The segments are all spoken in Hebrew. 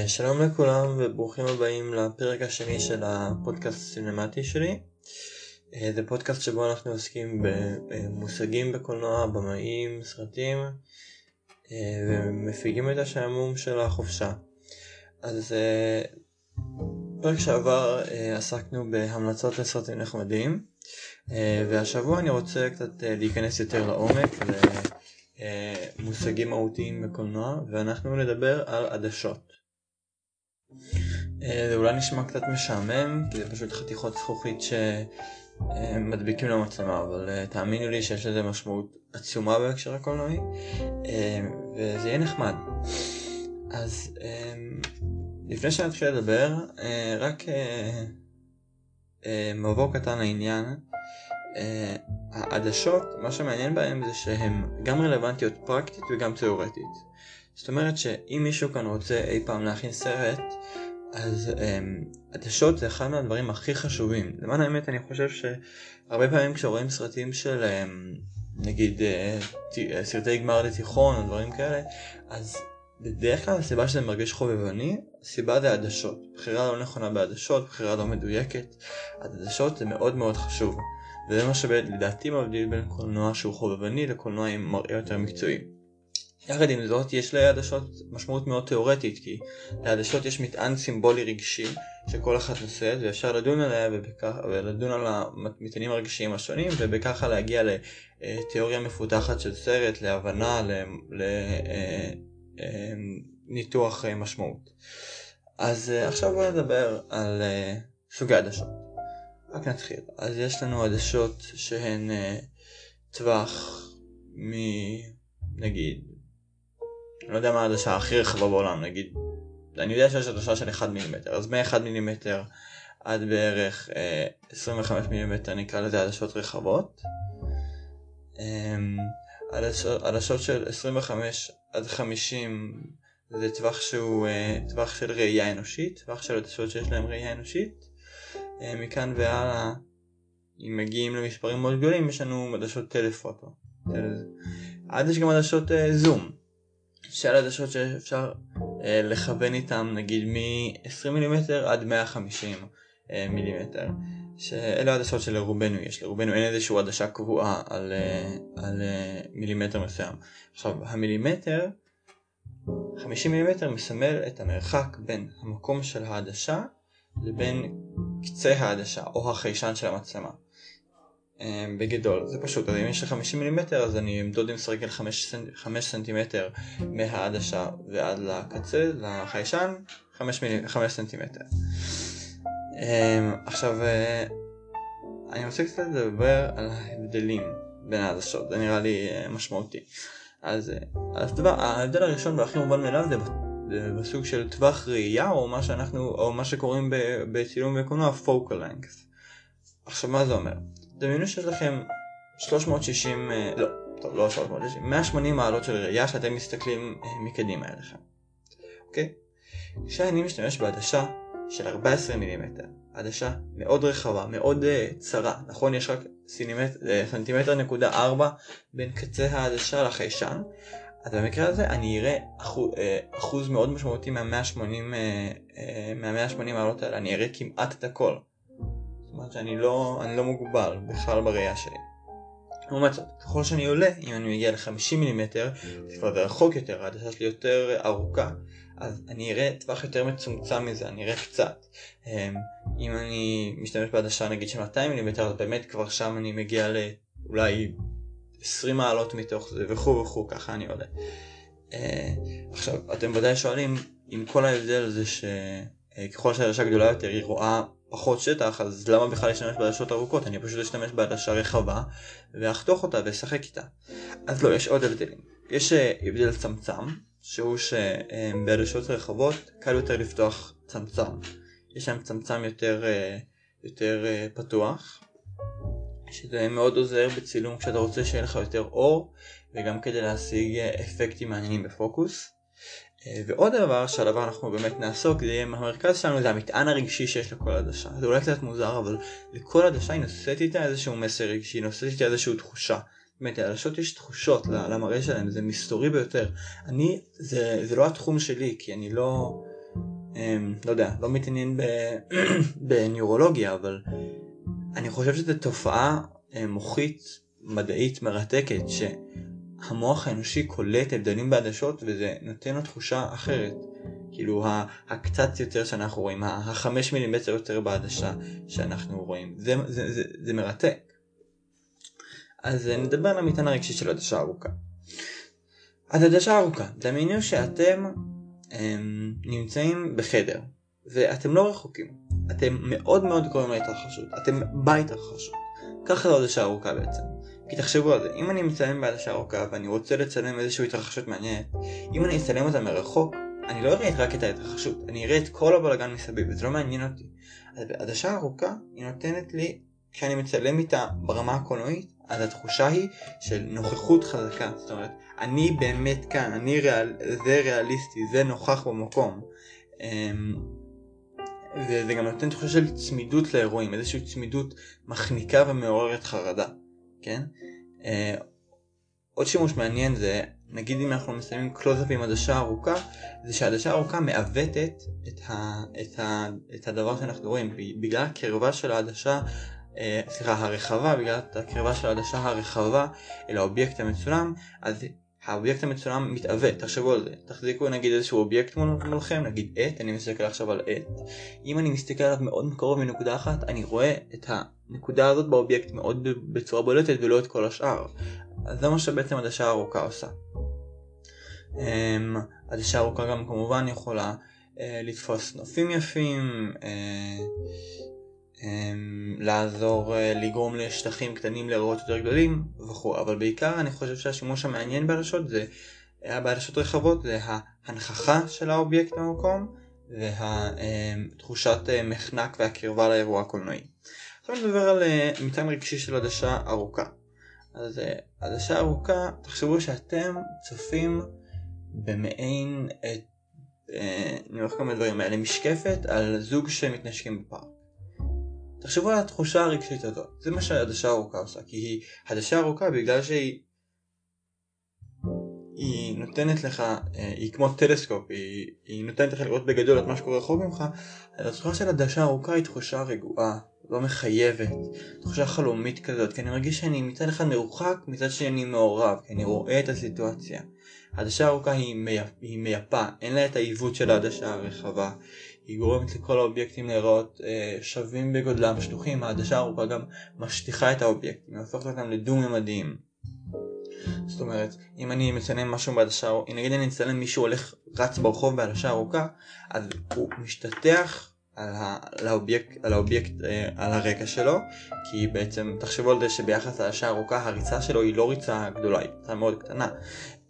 אה, שלום לכולם וברוכים הבאים לפרק השני של הפודקאסט הסינמטי שלי. אה, זה פודקאסט שבו אנחנו עוסקים במושגים בקולנוע, במאים, סרטים אה, ומפיגים את השעמום של החופשה. אז פרק שעבר עסקנו בהמלצות לסרטים נחמדים והשבוע אני רוצה קצת להיכנס יותר לעומק למושגים מהותיים בקולנוע ואנחנו נדבר על עדשות. אה, זה אולי נשמע קצת משעמם, כי זה פשוט חתיכות זכוכית שמדביקים למצלמה, אבל אה, תאמינו לי שיש לזה משמעות עצומה בהקשר הקולנועי, אה, וזה יהיה נחמד. אז לפני שנתחיל לדבר, רק מבוא קטן לעניין. העדשות, מה שמעניין בהם זה שהן גם רלוונטיות פרקטית וגם תיאורטית. זאת אומרת שאם מישהו כאן רוצה אי פעם להכין סרט, אז עדשות זה אחד מהדברים הכי חשובים. למען האמת אני חושב שהרבה פעמים כשרואים סרטים של um, נגיד uh, סרטי גמר לתיכון או דברים כאלה, אז בדרך כלל הסיבה שזה מרגיש חובבני, הסיבה זה עדשות. בחירה לא נכונה בעדשות, בחירה לא מדויקת. עדשות זה מאוד מאוד חשוב. וזה מה שלדעתי מבדיל בין קולנוע שהוא חובבני לקולנוע עם מראה יותר מקצועי. יחד עם זאת יש לעדשות משמעות מאוד תאורטית כי לעדשות יש מטען סימבולי רגשי שכל אחת נושאת ואפשר לדון עליה ובכך, ולדון על המטענים הרגשיים השונים ובככה להגיע לתיאוריה מפותחת של סרט, להבנה, לניתוח אה, אה, משמעות. אז אה, עכשיו בואו נדבר על סוגי עדשות. רק נתחיל. אז יש לנו עדשות שהן טווח מ... נגיד לא יודע מה העדשה הכי רחבה בעולם, נגיד, אני יודע שיש עדשה של 1 מילימטר, אז מ-1 מילימטר עד בערך אה, 25 מילימטר נקרא לזה עדשות רחבות. אה, עדשות, עדשות של 25 עד 50 זה טווח שהוא אה, טווח של ראייה אנושית, טווח של עדשות שיש להם ראייה אנושית. אה, מכאן והלאה, אם מגיעים למספרים מאוד גדולים, יש לנו עדשות טלפוטו. עד יש גם עדשות אה, זום. של עדשות שאפשר אה, לכוון איתם נגיד מ-20 מילימטר עד 150 אה, מילימטר שאלה עדשות שלרובנו יש, לרובנו אין איזושהי עדשה קבועה על, אה, על אה, מילימטר מסוים. עכשיו המילימטר 50 מילימטר מסמל את המרחק בין המקום של העדשה לבין קצה העדשה או החיישן של המצלמה. אמ, בגדול, זה פשוט, אז אם יש לי 50 מילימטר אז אני אמדוד עם סרגל 5, 5 סנטימטר מהעדשה ועד לקצה, לחיישן, 5, מיל... 5 סנטימטר. אמ, עכשיו, אה, אני רוצה קצת לדבר על ההבדלים בין העדשות, זה נראה לי אה, משמעותי. אז, אז דבר, ההבדל הראשון והכי מובן מאליו זה בסוג של טווח ראייה או מה שאנחנו, או מה שקוראים בצילום וקולנוע focal length. עכשיו מה זה אומר? דמיינו שיש לכם 360, אה, לא, טוב, לא 360, 180 מעלות של ראייה שאתם מסתכלים אה, מקדימה אליכם, אוקיי? כשאני משתמש בעדשה של 14 מילימטר, עדשה מאוד רחבה, מאוד uh, צרה, נכון? יש רק סינימט, uh, סנטימטר נקודה 4 בין קצה העדשה לחיישן, אז במקרה הזה אני אראה אחוז, אחוז מאוד משמעותי מה-180 uh, uh, מה מעלות האלה, אני אראה כמעט את הכל. זאת אומרת שאני לא, לא מוגבל בכלל בראייה שלי. לעומת זאת, ככל שאני עולה, אם אני מגיע ל-50 מילימטר, זה כבר רחוק יותר, העדשה שלי יותר ארוכה, אז אני אראה טווח יותר מצומצם מזה, אני אראה קצת. אמ, אם אני משתמש בעדשה נגיד של 200 מילימטר, אז באמת כבר שם אני מגיע לאולי 20 מעלות מתוך זה וכו' וכו', ככה אני עולה. אה, עכשיו, אתם ודאי שואלים אם כל ההבדל זה שככל שהעדשה גדולה יותר היא רואה פחות שטח, אז למה בכלל להשתמש בעדשות ארוכות? אני פשוט אשתמש בעדשה רחבה ואחתוך אותה ואשחק איתה. אז לא, יש עוד הבדלים. יש אה, הבדל צמצם, שהוא שבעדשות רחבות קל יותר לפתוח צמצם. יש להם צמצם יותר, אה, יותר אה, פתוח, שזה מאוד עוזר בצילום כשאתה רוצה שיהיה לך יותר אור, וגם כדי להשיג אפקטים מעניינים בפוקוס. אה, ועוד דבר שעליו אנחנו באמת נעסוק, זה המרכז שלנו זה המטען הרגשי שיש לכל עדשה. זה אולי קצת מוזר, אבל לכל עדשה היא נושאת איתה איזשהו מסר רגשי, היא נושאת איתה איזושהי תחושה. באמת, לעדשות יש תחושות למראה שלהם, זה מסתורי ביותר. אני, זה, זה לא התחום שלי, כי אני לא... אמ, לא יודע, לא מתעניין בניורולוגיה, אבל אני חושב שזו תופעה אה, מוחית מדעית מרתקת, שהמוח האנושי קולט הבדלים בעדשות וזה נותן לו תחושה אחרת. כאילו הקצת יותר שאנחנו רואים, החמש מילימטר יותר בעדשה שאנחנו רואים, זה, זה, זה, זה מרתק. אז נדבר על המטען הרגשי של עדשה ארוכה. אז עדשה ארוכה, דמיינו שאתם הם, נמצאים בחדר, ואתם לא רחוקים, אתם מאוד מאוד קרובים להתרחשות, אתם בהתרחשות. ככה זו עדשה ארוכה בעצם. כי תחשבו על זה, אם אני מצלם בעדשה ארוכה ואני רוצה לצלם איזושהי התרחשות מעניינת, אם אני אצלם אותה מרחוק, אני לא אראה רק את ההתרחשות, אני אראה את כל הבלגן מסביב, וזה לא מעניין אותי. אז בעדשה ארוכה היא נותנת לי, כשאני מצלם איתה ברמה הקולנועית, אז התחושה היא של נוכחות חזקה, זאת אומרת, אני באמת כאן, אני ריאל, זה ריאליסטי, זה נוכח במקום. אמ, וזה גם נותן תחושה של צמידות לאירועים, איזושהי צמידות מחניקה ומעוררת חרדה, כן? אה, עוד שימוש מעניין זה, נגיד אם אנחנו מסיימים קלוזאפ עם עדשה ארוכה, זה שהעדשה ארוכה מעוותת את, ה, את, ה, את הדבר שאנחנו רואים, בגלל הקרבה של העדשה אה, סליחה, הרחבה, בגלל הקרבה של העדשה הרחבה אל האובייקט המצולם, אז האובייקט המצולם מתעוות, תחשבו על זה. תחזיקו נגיד איזשהו אובייקט מולכם, נגיד עט, אני מסתכל עכשיו על עט. אם אני מסתכל עליו מאוד מקרוב מנקודה אחת, אני רואה את הנקודה הזאת באובייקט מאוד בצורה בולטת ולא את כל השאר. אז זה מה שבעצם עדשה ארוכה עושה. אמ, עדשה ארוכה גם כמובן יכולה אה, לתפוס נופים יפים, אה, אמ, לעזור אה, לגרום לשטחים קטנים להיראות יותר גדולים וכו', אבל בעיקר אני חושב שהשימוש המעניין בעדשות זה, אה, בעדשות רחבות זה ההנכחה של האובייקט במקום והתחושת אה, מחנק והקרבה לאירוע הקולנועי. עכשיו נדבר על מטען רגשי של עדשה ארוכה. אז עדשה ארוכה, תחשבו שאתם צופים במעין, אני הולך כמה דברים האלה, משקפת על זוג שמתנשקים בפארק. תחשבו על התחושה הרגשית הזאת, זה מה שהעדשה ארוכה עושה, כי היא עדשה ארוכה בגלל שהיא היא נותנת לך, אה, היא כמו טלסקופ, היא, היא נותנת לך לראות בגדול את מה שקורה רחוק ממך, התחושה של עדשה ארוכה היא תחושה רגועה, לא מחייבת, תחושה חלומית כזאת, כי אני מרגיש שאני מצד אחד מרוחק, מצד שני מעורב, כי אני רואה את הסיטואציה. העדשה הארוכה היא, מייפ, היא מייפה, אין לה את העיוות של העדשה הרחבה, היא גורמת לכל האובייקטים להיראות אה, שווים בגודלם, שטוחים, העדשה הארוכה גם משטיחה את האובייקטים, היא הופכת אותם לדו-ממדיים. זאת אומרת, אם אני מצלם משהו בעדשה, אם נגיד אני מצלם מישהו הולך רץ ברחוב בעדשה ארוכה, אז הוא משתטח על, ה, על האובייקט, על, האובייקט אה, על הרקע שלו, כי בעצם תחשבו על זה שביחס לעדשה ארוכה הריצה שלו היא לא ריצה גדולה, היא ריצה מאוד קטנה.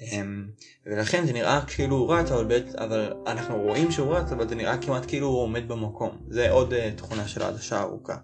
אמ, ולכן זה נראה כאילו הוא רץ, אבל, בית, אבל אנחנו רואים שהוא רץ, אבל זה נראה כמעט כאילו הוא עומד במקום. זה עוד אה, תכונה של העדשה הארוכה.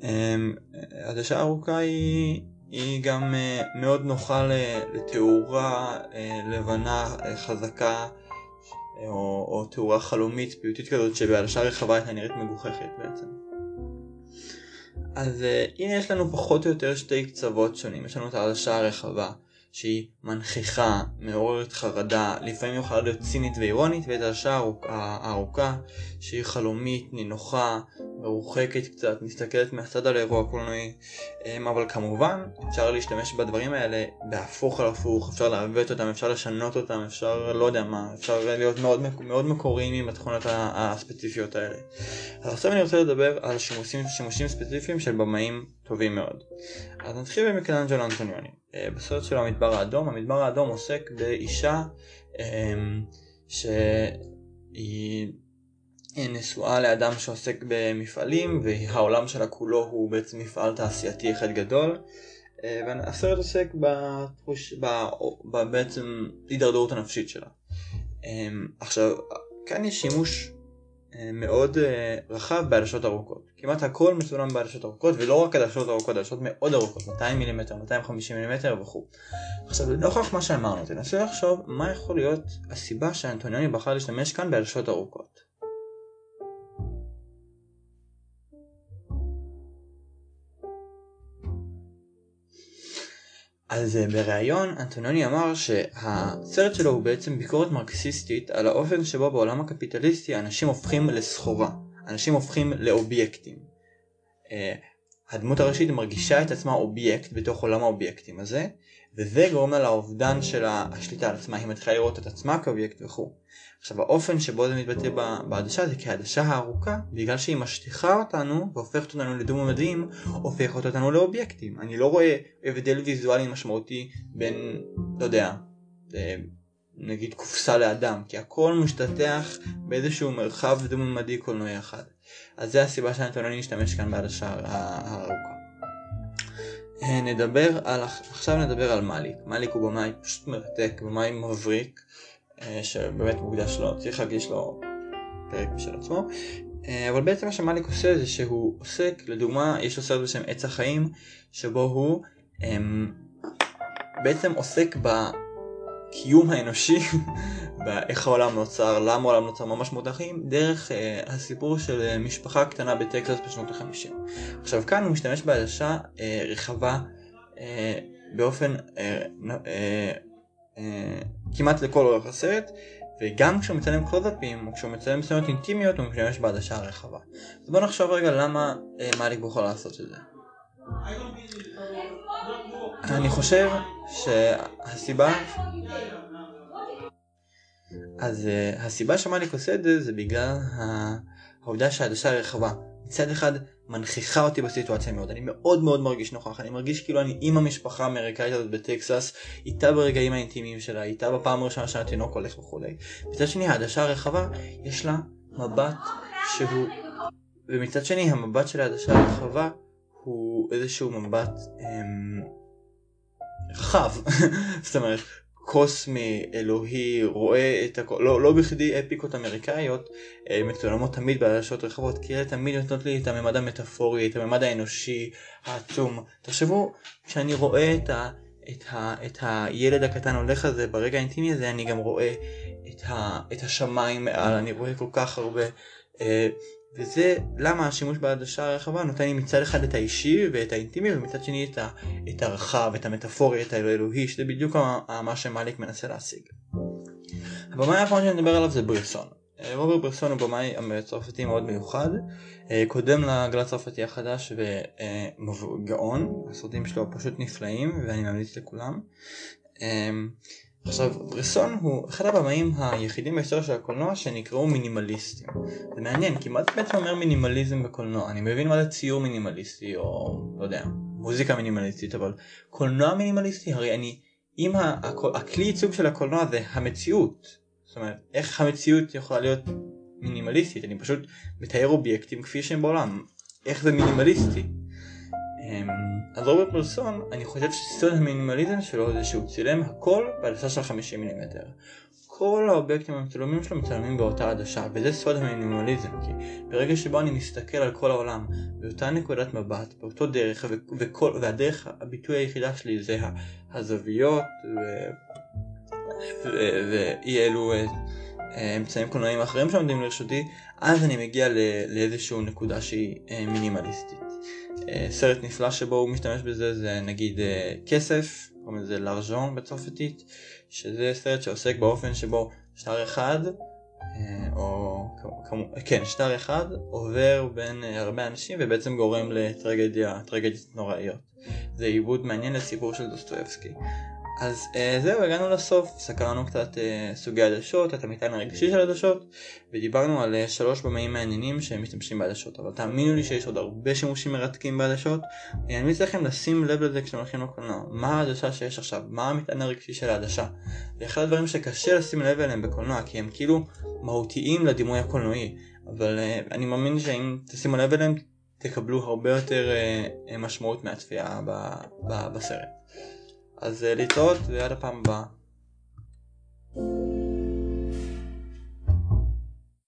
אמ, העדשה הארוכה היא, היא גם אה, מאוד נוחה לתאורה אה, לבנה חזקה, או, או תאורה חלומית, פיוטית כזאת, שבעדשה רחבה הייתה נראית מגוחכת בעצם. אז הנה יש לנו פחות או יותר שתי קצוות שונים, יש לנו את העדשה הרחבה. שהיא מנכיחה, מעוררת חרדה, לפעמים יכולה להיות צינית ואירונית, ואת השעה הארוכה שהיא חלומית, נינוחה, מרוחקת קצת, מסתכלת מהצד על האירוע הקולנועי, אמ, אבל כמובן אפשר להשתמש בדברים האלה בהפוך על הפוך, אפשר לעוות אותם, אפשר לשנות אותם, אפשר לא יודע מה, אפשר להיות מאוד, מאוד מקוריים עם התכונות הספציפיות האלה. אז עכשיו אני רוצה לדבר על שימושים, שימושים ספציפיים של במאים טובים מאוד. אז נתחיל במיקלנג'לו אנטוניוני. אה, בסרט שלו המדבר האדום, המדבר האדום עוסק באישה אמ, שהיא נשואה לאדם שעוסק במפעלים והעולם שלה כולו הוא בעצם מפעל תעשייתי אחד גדול אה, והסרט עוסק בתחוש, ב, ב, בעצם הידרדרות הנפשית שלה. אמ, עכשיו, כאן יש שימוש מאוד אה, רחב בעדשות ארוכות. כמעט הכל מצולם בעדשות ארוכות, ולא רק עדשות ארוכות, עדשות מאוד ארוכות, 200 מילימטר, 250 מילימטר וכו'. עכשיו, לנוכח מה שאמרנו, תנסו לחשוב מה יכול להיות הסיבה שאנטוניוני בחר להשתמש כאן בעדשות ארוכות. אז uh, בריאיון אנטוניוני אמר שהסרט שלו הוא בעצם ביקורת מרקסיסטית על האופן שבו בעולם הקפיטליסטי אנשים הופכים לסחורה, אנשים הופכים לאובייקטים. Uh, הדמות הראשית מרגישה את עצמה אובייקט בתוך עולם האובייקטים הזה, וזה גורם לה לאובדן של השליטה על עצמה, היא מתחילה לראות את עצמה כאובייקט וכו'. עכשיו האופן שבו זה מתבטא בעדשה זה כעדשה הארוכה, בגלל שהיא משטיחה אותנו והופכת אותנו לדו-ממדיים, הופכת אותנו לאובייקטים. אני לא רואה הבדל ויזואלי משמעותי בין, לא יודע, אה, נגיד קופסה לאדם, כי הכל משתטח באיזשהו מרחב דו-ממדי קולנועי אחד. אז זה הסיבה שאני להשתמש כאן בעדשה הארוכה. אה, נדבר על, עכשיו נדבר על מאליק. מאליק הוא במאי פשוט מרתק, במאי מבריק, אה, שבאמת מוקדש לו, צריך להגיש לו פרק בשל עצמו. אה, אבל בעצם מה שמאליק עושה זה שהוא עוסק, לדוגמה, יש לו סרט בשם עץ החיים, שבו הוא הם, בעצם עוסק בקיום האנושי, באיך העולם נוצר, למה העולם נוצר, מה משמעות החיים, דרך uh, הסיפור של uh, משפחה קטנה בטקסס בשנות ה-50. עכשיו כאן הוא משתמש בעדשה uh, רחבה uh, באופן uh, uh, uh, כמעט לכל אורך הסרט, וגם כשהוא מצלם קלוזאפים או כשהוא מצלם סצנות אינטימיות הוא משתמש בעדשה הרחבה. אז בואו נחשוב רגע למה uh, מאליק בוחר לעשות את זה. אני חושב שהסיבה אז uh, הסיבה שמאליק עושה את זה זה בגלל העובדה שהעדשה הרחבה. מצד אחד מנכיחה אותי בסיטואציה מאוד, אני מאוד מאוד מרגיש נוכח, אני מרגיש כאילו אני עם המשפחה האמריקאית הזאת בטקסס, איתה ברגעים האינטימיים שלה, איתה בפעם הראשונה שהתינוק הולך וכולי. מצד שני העדשה הרחבה יש לה מבט שהוא, ומצד שני המבט של העדשה הרחבה הוא איזשהו מבט אמ, רחב, זאת אומרת קוסמי, אלוהי, רואה את הכל, לא, לא בכדי אפיקות אמריקאיות אה, מצולמות תמיד בעדשות רחבות, כי אלה תמיד נותנות לי את הממד המטאפורי, את הממד האנושי העצום. תחשבו, כשאני רואה את, ה, את, ה, את הילד הקטן הולך הזה ברגע האינטימי הזה, אני גם רואה את, ה, את השמיים מעל, אני רואה כל כך הרבה. אה, וזה למה השימוש בעדשה הרחבה נותן לי מצד אחד את האישי ואת האינטימי ומצד שני את, ה, את הרחב, את המטאפורי, את האלוהי, שזה בדיוק מה שמאליק מנסה להשיג. הבמאי האחרון שאני מדבר עליו זה בריסון. אה, רוברט בריסון הוא במאי צרפתי מאוד מיוחד, אה, קודם לגל הצרפתי החדש וגאון, הסרטים שלו פשוט נפלאים ואני ממליץ לכולם. עכשיו, ברסון הוא אחד הבמאים היחידים בהיסטוריה של הקולנוע שנקראו מינימליסטים. זה מעניין, כי מה זה בעצם אומר מינימליזם בקולנוע? אני מבין מה זה ציור מינימליסטי, או לא יודע, מוזיקה מינימליסטית, אבל קולנוע מינימליסטי, הרי אני, אם הכלי ייצוג של הקולנוע זה המציאות, זאת אומרת, איך המציאות יכולה להיות מינימליסטית? אני פשוט מתאר אובייקטים כפי שהם בעולם, איך זה מינימליסטי? אמ, אז רוברט פרסון, אני חושב שסוד המינימליזם שלו זה שהוא צילם הכל בעדשה של 50 מילימטר. כל האובייקטים המצולמים שלו מצולמים באותה עדשה, וזה סוד המינימליזם, כי ברגע שבו אני מסתכל על כל העולם באותה נקודת מבט, באותו דרך, וכל, והדרך, הביטוי היחידה שלי זה הזוויות, ואי אלו אה, אמצעים קולנועיים אחרים שעומדים לרשותי, אז אני מגיע לאיזושהי נקודה שהיא אה, מינימליסטית. אה, סרט נפלא שבו הוא משתמש בזה זה נגיד אה, כסף, קוראים לזה לארג'ון בצרפתית, שזה סרט שעוסק באופן שבו שטר אחד, אה, או כמו, כן, שטר אחד עובר בין הרבה אנשים ובעצם גורם לטרגדיה, טרגדיות נוראיות. זה עיבוד מעניין לסיפור של דוסטויבסקי. אז אה, זהו, הגענו לסוף, סקרנו קצת אה, סוגי עדשות, את המטען הרגשי של עדשות, ודיברנו על אה, שלוש במאים מעניינים שהם משתמשים בעדשות, אבל תאמינו לי שיש עוד הרבה שימושים מרתקים בעדשות, אני ממליץ לכם לשים לב לזה כשאתם הולכים לקולנוע, מה העדשה שיש עכשיו, מה המטען הרגשי של העדשה, זה אחד הדברים שקשה לשים לב אליהם בקולנוע, כי הם כאילו מהותיים לדימוי הקולנועי, אבל אה, אני מאמין שאם תשימו לב אליהם, תקבלו הרבה יותר אה, אה משמעות מהצפייה בסרט. אז אה, להתראות ועד הפעם הבאה.